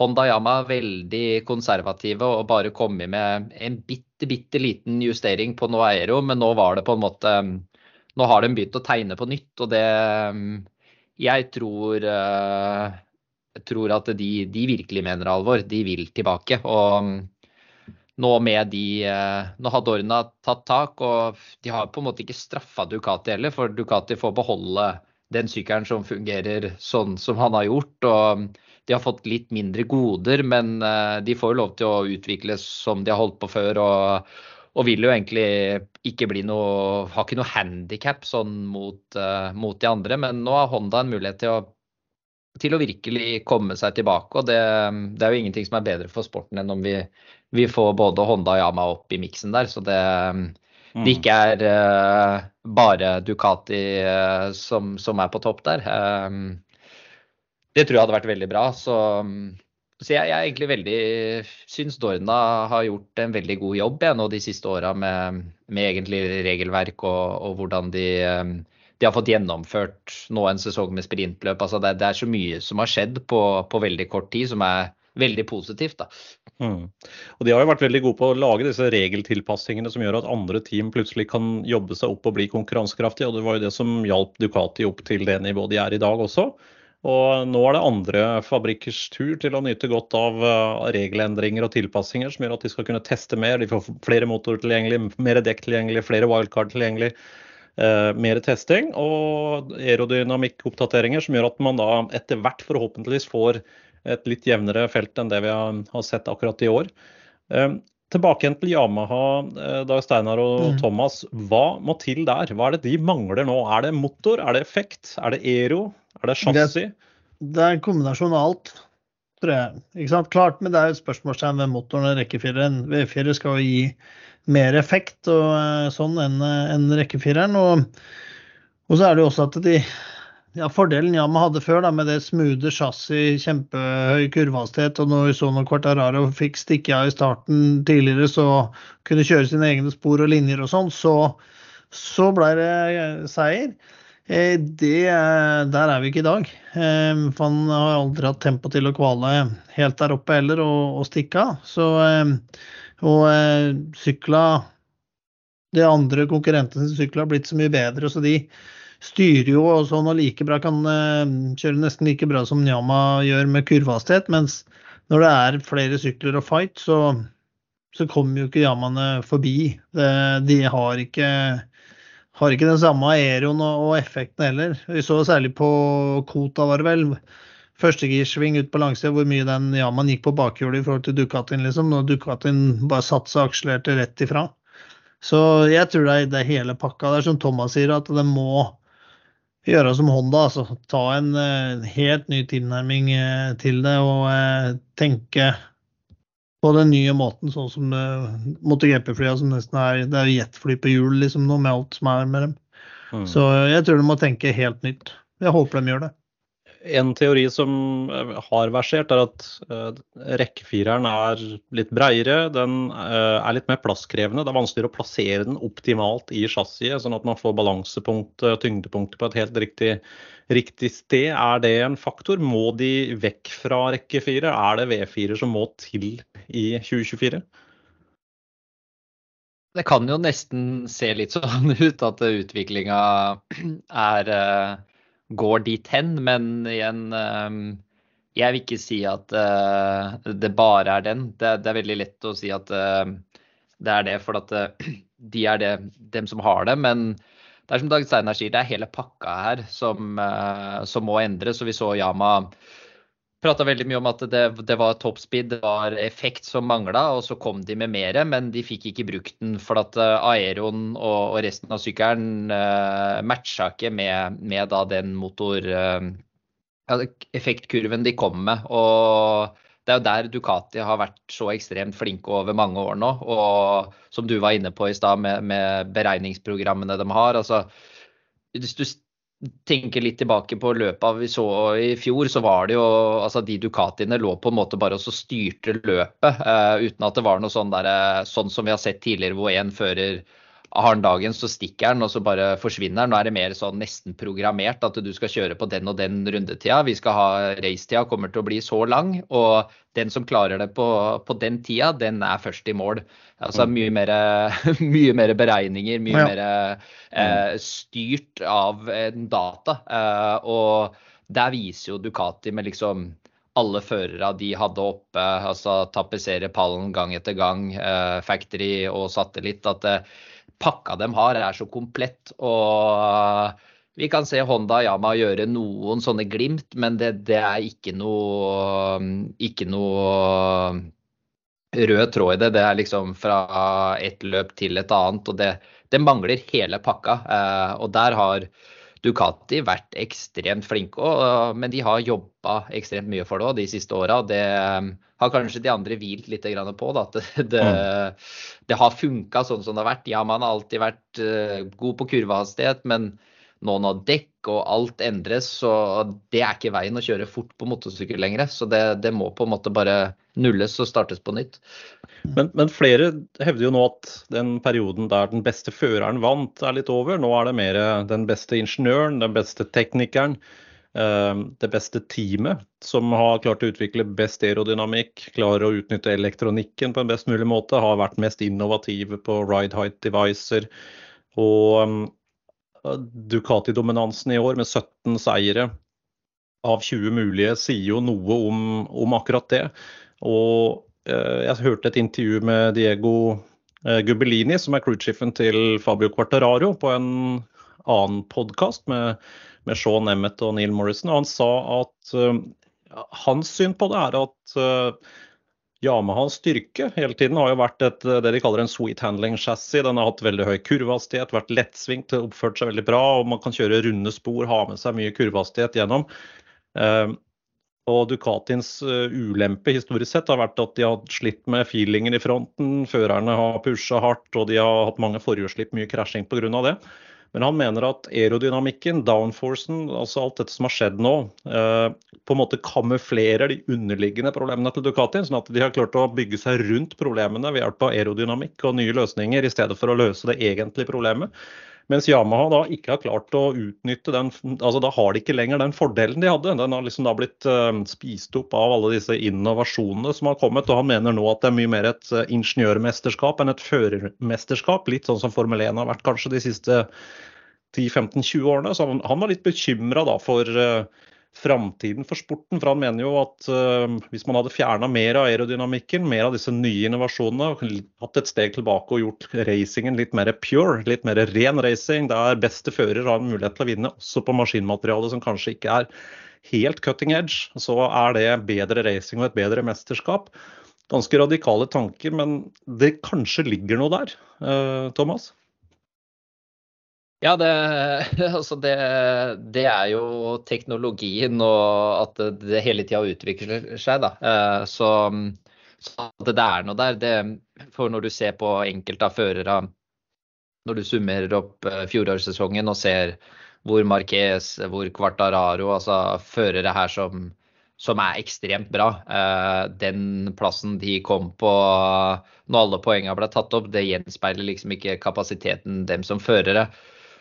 Honda Yama veldig konservative og bare kommet med en bitte, bitte liten justering på noe Aero, men nå var det på en måte Nå har de begynt å tegne på nytt, og det Jeg tror, eh, jeg tror at de, de virkelig mener alvor. De vil tilbake. og nå med de eh, Nå har Dorna tatt tak, og de har på en måte ikke straffa Ducati heller, for Ducati får beholde den sykkelen som fungerer sånn som han har gjort. og De har fått litt mindre goder, men eh, de får jo lov til å utvikles som de har holdt på før. og og vil jo egentlig ikke bli noe Har ikke noe handikap sånn mot, uh, mot, de andre. Men nå har Honda en mulighet til å, til å virkelig komme seg tilbake. Og det, det, er jo ingenting som er bedre for sporten enn om vi, vi får både Honda og Yama opp i miksen der. Så det, mm. det ikke er uh, bare Ducati uh, som, som, er på topp der. det tror jeg hadde vært veldig bra. Så um, så jeg, jeg, er egentlig veldig syns Dorna har gjort en veldig god jobb jeg, nå de siste åra med, med, egentlig regelverk og, og hvordan de, eh, de, har fått gjennomført nå en sesong med sprintløp. Altså det, det, er så mye som har skjedd på, på veldig kort tid som er veldig positivt. da. Mm. Og De har jo vært veldig gode på å lage disse regeltilpassingene som gjør at andre team plutselig kan jobbe seg opp og bli konkurransekraftige. og Det var jo det som hjalp Ducati opp til det nivået de er i dag også. Og nå er det andre fabrikkers tur til å nyte godt av uh, regelendringer og tilpassinger som gjør at de skal kunne teste mer. De får flere motorer tilgjengelig, mer dekk tilgjengelig, flere wildcard tilgjengelig. Eh, mer testing og aerodynamikkoppdateringer som gjør at man da etter hvert forhåpentligvis får et litt jevnere felt enn det vi har, har sett akkurat i år. Eh, tilbake igjen til Yamaha, Dag Steinar og mm. Thomas. Hva må til der? Hva er det de mangler nå? Er det motor, er det effekt, er det aero? Er det chassis? Det, det, er en kombinasjon av alt, tror jeg. Ikke sant? Klart, men det er jo et spørsmålstegn ved motoren og rekkefireren. V4 skal jo gi mer effekt og eh, sånn enn en rekkefireren. Og, og, så er det jo også at de ja, Fordelen Yama hadde før da, med det smoothe chassis, kjempehøy kurvehastighet, og når vi så når Quartararo fikk stikke av i starten tidligere, så kunne kjøre sine egne spor og linjer og sånn, så, så ble det seier. Eh, det, der er vi ikke i dag. Eh, for han har aldri hatt tempo til å kvale helt der oppe heller og, og stikke av. Så, eh, og sykla De andre konkurrentene sine sykler har blitt så mye bedre, så de styrer jo og sånn og like bra kan kjøre nesten like bra som Nyama gjør med kurvehastighet. Mens når det er flere sykler og fight, så, så kommer jo ikke Yamaene forbi. De har ikke har ikke den samme aeroen og, og effekten heller. Vi så særlig på Kota, var det vel. Førstegirsving ut på langsida, hvor mye den Yaman gikk på bakhjulet i forhold til Ducatin, liksom. Når Ducatin bare satte seg og akselerte rett ifra. Så jeg tror det er, det hele pakka. Det er som Thomas sier, at det må gjøre som Honda. altså Ta en en helt ny tilnærming uh, til det og eh, tenke på den nye måten, sånn som uh, MotoGP-flya som nesten er Det er jetfly på hjul liksom nå, med alt som er med dem. Mm. Så jeg tror de må tenke helt nytt. Jeg håper de gjør det. En teori som eh, har versert, er at uh, rekkefireren er litt breiere. Den uh, er litt mer plasskrevende. Det er vanskeligere å plassere den optimalt i chassiset, sånn at man får balansepunkt, tyngdepunktet på et helt riktig, riktig sted. Er det en faktor? Må de vekk fra rekkefire? Er det V4 som må til i 2024? Det kan jo nesten se litt sånn ut at utviklinga er går dit hen, men igjen ehm, Jeg vil ikke si at eh, det bare er den. Det, det er veldig lett å si at eh, det er det, for at eh, de er det, dem som har det. Men det er som Dag Steinar sier, det er hele pakka her som, som må endres. Og vi så Yama prata veldig mye om at det, det var toppspeed, det var effekt som mangla, og så kom de med mer, men de fikk ikke brukt den for at uh, aeroen og, og, resten av sykkelen uh, matcha ikke med, med, da den motor... Uh, effektkurven de kom med. og det er jo der Ducati har vært så ekstremt flinke over mange år nå. Og som du var inne på i stad med, med, beregningsprogrammene de har. altså hvis du tenker litt tilbake på løpet vi så i fjor, så var det jo altså De Ducatiene lå på en måte bare og styrte løpet, uh, uten at det var noe sånn der, eh, sånn som vi har sett tidligere, hvor én fører har han dagen, så stikker han, og så bare forsvinner han. Nå er det mer sånn nesten programmert at du skal kjøre på den og den rundetida. Vi skal ha racetida kommer til å bli så lang, og den som klarer det på, på den tida, den er først i mål. Altså mm. mye mer, mye mer beregninger, mye ja. mer eh, styrt av en data. Eh, og der viser jo Ducati med liksom alle førere de hadde oppe, altså tapetsere pallen gang etter gang, eh, factory og satellitt, at eh, pakka de har, er så komplett. og vi kan se Honda og Yama gjøre noen sånne glimt, men det, det er ikke noe, ikke noe rød tråd i det. Det er liksom fra ett løp til et annet. og det, det mangler hele pakka. Eh, og der har Ducati vært ekstremt flinke, og, men de har jobba ekstremt mye for det òg de siste åra. Det um, har kanskje de andre hvilt litt på. Da, at det, det, mm. det har funka sånn som det har vært. Ja, man har alltid vært uh, god på kurvehastighet, men nå når dekk og alt endres, så det er ikke veien å kjøre fort på motorsykkel lenger. Så det, det, må på en måte bare nulles og startes på nytt. Men, men, flere hevder jo nå at den perioden der den beste føreren vant, er litt over. Nå er det mer den beste ingeniøren, den beste teknikeren, eh, det beste teamet som har klart å utvikle best aerodynamikk, klarer å utnytte elektronikken på en best mulig måte, har vært mest innovative på ride height devicer. Og Ducati-dominansen i år med 17 seire av 20 mulige sier jo noe om, om akkurat det. Og eh, jeg hørte et intervju med Diego Gubelini, Gubellini, som er crewshiffen til Fabio Quartararo, på en annen podkast med, med, Sean Emmett og Neil Morrison. Og han sa at uh, hans syn på det er at uh, Yamahas styrke hele tiden har jo vært et, det de kaller en sweet handling chassis. Den har hatt veldig høy kurvehastighet, vært lettsvingt, oppført seg veldig bra. og Man kan kjøre runde spor, ha med seg mye kurvehastighet gjennom. Uh, og Ducatins uh, ulempe historisk sett har vært at de har slitt med feelingen i fronten. Førerne har pusha hardt, og de har hatt mange forhjulsslipp, mye krasjing pga. det. Men han mener at aerodynamikken, downforcen, altså alt dette som har skjedd nå, eh, på en måte kamuflerer de underliggende problemene til Ducati. Sånn at de har klart å bygge seg rundt problemene ved hjelp av aerodynamikk og nye løsninger, i stedet for å løse det egentlige problemet. Mens Yamaha da ikke har klart å utnytte den altså Da har de ikke lenger den fordelen de hadde. Den har liksom da blitt uh, spist opp av alle disse innovasjonene som har kommet. Og han mener nå at det er mye mer et uh, ingeniørmesterskap enn et førermesterskap. Litt sånn som Formel 1 har vært kanskje de siste 10-15-20 årene. Så han, var litt bekymra for uh, framtiden for sporten. For han mener jo at uh, hvis man hadde fjerna mer av aerodynamikken, mer av disse nye innovasjonene, hatt et steg tilbake og gjort racingen litt mer pure, litt mer ren racing, der beste fører har en mulighet til å vinne også på maskinmateriale som kanskje ikke er helt cutting edge, så er det bedre racing og et bedre mesterskap. Ganske radikale tanker, men det kanskje ligger noe der, uh, Thomas? Ja, det, altså det, det, er jo teknologien og at det hele tida utvikler seg. Da. Så, så, at det er noe der. Det, for når du ser på enkelte av førere, når du summerer opp eh, fjorårssesongen og ser hvor Marquez, hvor Quartararo, altså førere her som, som er ekstremt bra. Eh, den plassen de kom på når alle poengene ble tatt opp, det gjenspeiler liksom ikke kapasiteten dem som førere.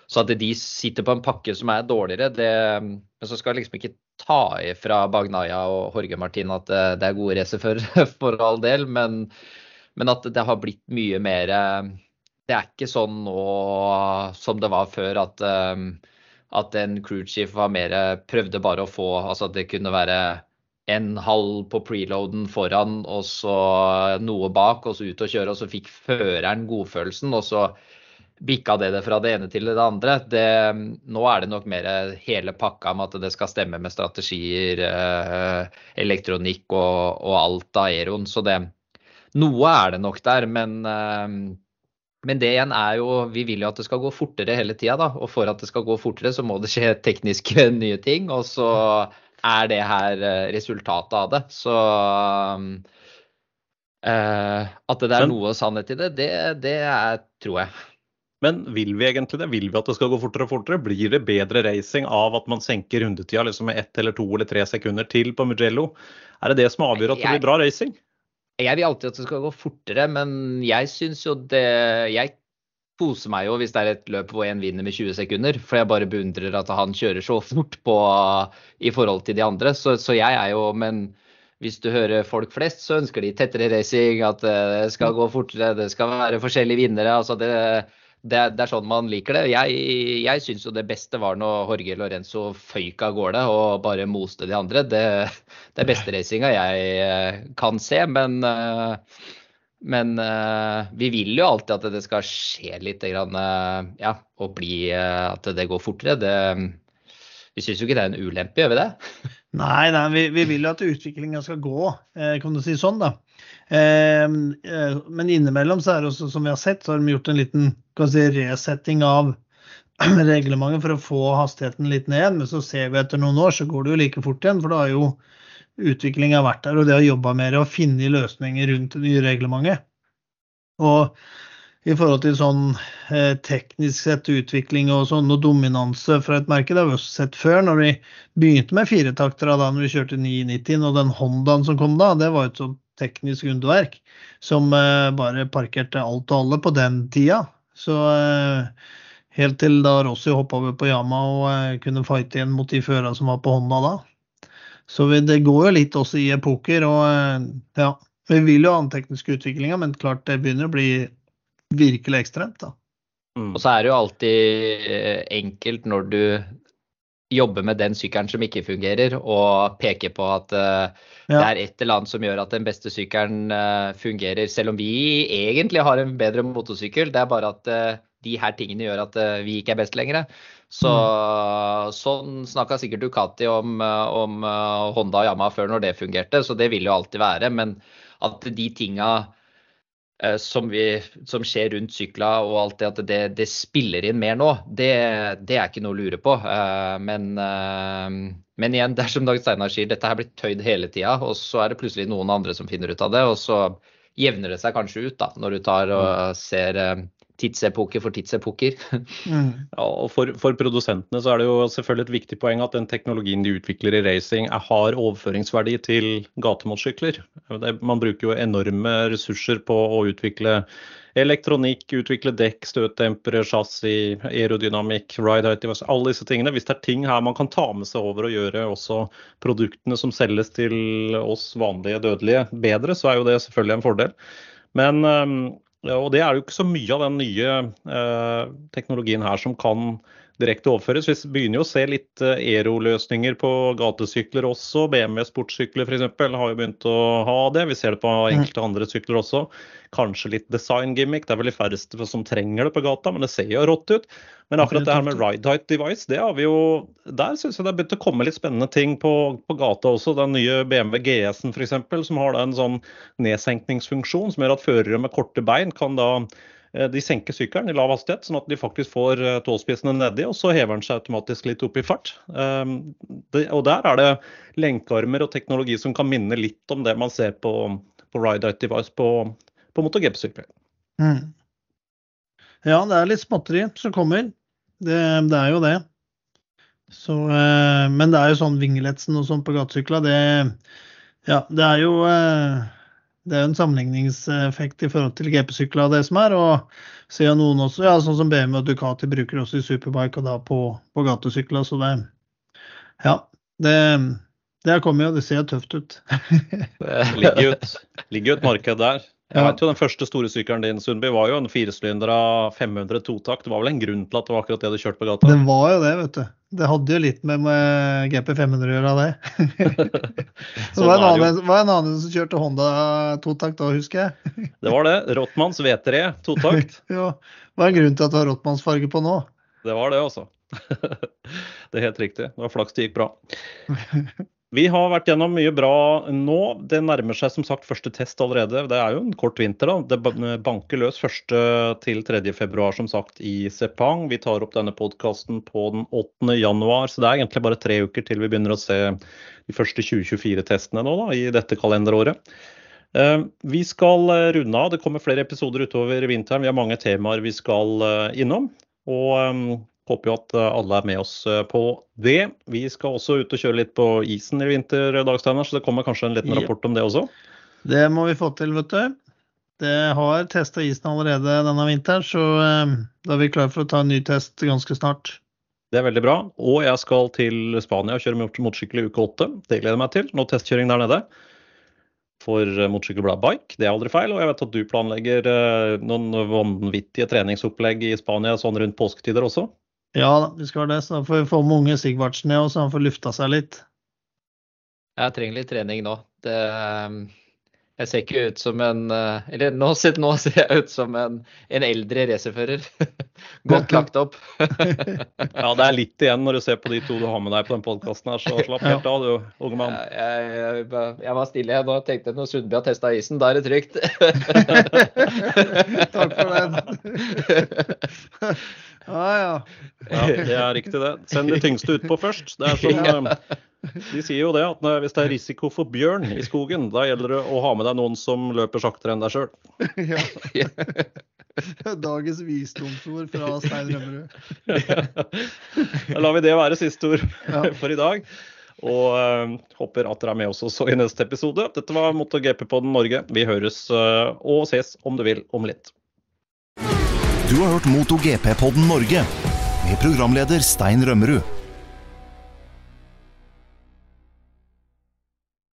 Så at de sitter på en pakke som er dårligere, det Men så skal jeg liksom ikke ta ifra Bagnaya og Jorge Martin at det er gode racerførere, for all del, men, men, at det har blitt mye mer Det er ikke sånn nå som det var før, at, at en crewchief var mer Prøvde bare å få Altså at det kunne være en halv på preloaden foran og så noe bak, og så ut og kjøre, og så fikk føreren godfølelsen. og så bikka det fra det ene til det andre. Det, nå er det nok mer hele pakka med at det skal stemme med strategier, eh, elektronikk og, og alt av Aeron. Så det, noe er det nok der. Men, eh, men det igjen er jo Vi vil jo at det skal gå fortere hele tida. Og for at det skal gå fortere, så må det skje tekniske nye ting. Og så er det her eh, resultatet av det. Så Uh, at det er noe sannhet i det, det, det er, tror jeg. Men vil vi egentlig det? Vil vi at det skal gå fortere og fortere? Blir det bedre racing av at man senker rundetida liksom med ett eller to eller tre sekunder til på Mugello? Er det det som avgjør at det blir bra racing? Jeg vil alltid at det skal gå fortere, men jeg syns jo det Jeg koser meg jo hvis det er et løp hvor en vinner med 20 sekunder, for jeg bare beundrer at han kjører så fort på, i forhold til de andre. Så, så jeg er jo Men hvis du hører folk flest, så ønsker de tettere racing, at det skal gå fortere, det skal være forskjellige vinnere. altså det det, det, er sånn man liker det. Jeg, jeg syns jo det beste var når Jorge Lorenzo føyk av gårde og bare moste de andre. Det, det er beste racinga jeg eh, kan se, men, eh, men eh, vi vil jo alltid at det skal skje litt, ja, og bli at det går fortere. Det, vi syns jo ikke det er en ulempe, gjør vi det? Nei, nei vi, vi vil jo at utviklinga skal gå, kan du si sånn, da. Ehm, eh, men innimellom så er det også, som vi har sett, så har de gjort en liten si, resetting av reglementet for å få hastigheten litt ned. Men så ser vi etter noen år så går det jo like fort igjen. For da har jo utviklinga vært der, og det har jobba mer og funnet løsninger rundt det nye reglementet. Og i forhold til sånn eh, teknisk sett utvikling og sånn og dominanse fra et merke, det har vi også sett før. Når vi begynte med firetaktere da når vi kjørte 990, og den Hondaen som kom da, det var et sånt teknisk underverk som eh, bare parkerte alt og alle på den tida. Så eh, helt til da Rossi hoppa over på Yama og eh, kunne fighte igjen mot de førerne som var på hånda da. Så vi, det går jo litt også i epoker. og ja, Vi vil jo ha den tekniske utviklinga, men klart det begynner å bli virkelig ekstremt. da. Mm. Og så er det jo alltid enkelt når du jobber med den sykkelen som ikke fungerer, og peke på at uh, ja. det er et eller annet som gjør at den beste sykkelen uh, fungerer, selv om vi egentlig har en bedre motorsykkel. Det er bare at uh, de her tingene gjør at vi ikke er best lenger. Så, mm. Sånn snakka sikkert Ducati om, om Honda og Yamaha før når det fungerte, så det vil jo alltid være. Men at de tinga som, vi, som, skjer rundt sykla og alt det at det, det spiller inn mer nå, det, det, er ikke noe å lure på. Eh, men, eh, men igjen, det er som Dag Steinar sier, dette har blitt tøyd hele tida. Og så er det plutselig noen andre som finner ut av det, og så jevner det seg kanskje ut da, når du tar og ser tidsepoker for tidsepoker. Mm. Ja, og for, for, produsentene så er det jo selvfølgelig et viktig poeng at den teknologien de utvikler i racing er, har overføringsverdi til gatemotorsykler. Man bruker jo enorme ressurser på å utvikle elektronikk, utvikle dekk, støtdempere, chassis, aerodynamikk, ride height, alle disse tingene. Hvis det er ting her man kan ta med seg over og gjøre også produktene som selges til oss vanlige dødelige bedre, så er jo det selvfølgelig en fordel. Men og det er jo ikke så mye av den nye eh, teknologien her som kan direkte overføres. Vi begynner jo å se litt eh, Aero-løsninger på gatesykler også. BMW sportssykler f.eks. har jo begynt å ha det. Vi ser det på mm. enkelte andre sykler også. Kanskje litt design-gimmick. Det er vel de færreste som trenger det på gata, men det ser jo rått ut. Men akkurat det her med ride height device, det har vi jo Der syns jeg det har begynt å komme litt spennende ting på, på gata også. Den nye BMW GS-en f.eks., som har da en sånn nedsenkningsfunksjon som gjør at førere med korte bein kan da de senker sykkelen i lav hastighet, sånn at de faktisk får eh, tåspissene nedi, og så hever den seg automatisk litt opp i fart. Ehm, og der er det lenkearmer og teknologi som kan minne litt om det man ser på, på Ride Out Device på, på MotoGP-sykler. Mm. Ja, det er litt småtteri som kommer. Det, det er jo det. Så, eh, men det er jo sånn Vingeletsen og sånn på gatesykla, det, ja, det er jo det er jo en sammenligningseffekt i forhold til GP-sykler og det som er. Og ser noen også, ja, sånn som BMW og Ducati bruker også i superbike og da på, på gatesykler. Så det Ja. Det, det kommer jo, det ser tøft ut. det ligger jo et, et marked der. Jeg vet jo Den første store sykkelen din Sundby, var jo en firesylindra 500 totakt. Det var vel en grunn til at det var akkurat det du kjørte på gata? Det var jo det, vet du. Det hadde jo litt med, med GP 500 å gjøre, det. så det var en, annen, var en annen som kjørte Honda totakt da, husker jeg. det var det. Rottmanns V3 totakt. ja. Hva er grunnen til at du har Rottmannsfarge på nå? Det var det, altså. det er helt riktig. Det var flaks det gikk bra. Vi har vært gjennom mye bra nå. Det nærmer seg som sagt første test allerede. Det er jo en kort vinter. da. Det banker løs 1. til 3. februar som sagt i Sepang. Vi tar opp denne podkasten på den 8. januar, så det er egentlig bare tre uker til vi begynner å se de første 2024-testene nå da, i dette kalenderåret. Eh, vi skal eh, runde av. Det kommer flere episoder utover vinteren. Vi har mange temaer vi skal eh, innom. Og Håper jo at eh, alle er med oss eh, på det. Vi skal også ut og kjøre litt på isen i vinter, Dagsteiner, så det kommer kanskje en liten rapport om det også? Det må vi få til, vet du. Det har testa isen allerede denne vinteren, så eh, da er vi klare for å ta en ny test ganske snart. Det er veldig bra. Og jeg skal til Spania og kjøre motorsykkel i uke åtte. Det gleder jeg meg til. Nå testkjøring der nede for Motorsykkelbladet Bike. Det er aldri feil. Og jeg vet at du planlegger noen vanvittige treningsopplegg i Spania sånn rundt påsketider også? Ja, vi skal det. Så da får vi få med unge Sigvardsen ned, så han får lufta seg litt. Jeg trenger litt trening nå. Det, Jeg ser ikke ut som en eh, Eller nå ser, nå ser jeg ut som en, en eldre racerfører. Godt lagt opp. ja, det er litt igjen når du ser på de to du har med deg på den podkasten her, så slapp helt av du, unge mann. Jeg, jeg, jeg, var stille jeg nå. Tenkte når Sundby har testa isen, da er det trygt. Takk for den. Ja, ja. ja, det er riktig, det. Send det tyngste utpå først. Det er som De sier jo det, at hvis det er risiko for bjørn i skogen, da gjelder det å ha med deg noen som løper saktere enn deg sjøl. ja. Dagens visdomsord fra Stein Rømmerud. da lar vi det være siste ord for i dag. Og uh, håper at dere er med oss også i neste episode. Dette var MotoGP-podden Norge. Vi høres uh, og ses om du vil om litt. Du har hørt MotoGP-podden Norge med programleder Stein Rømmerud.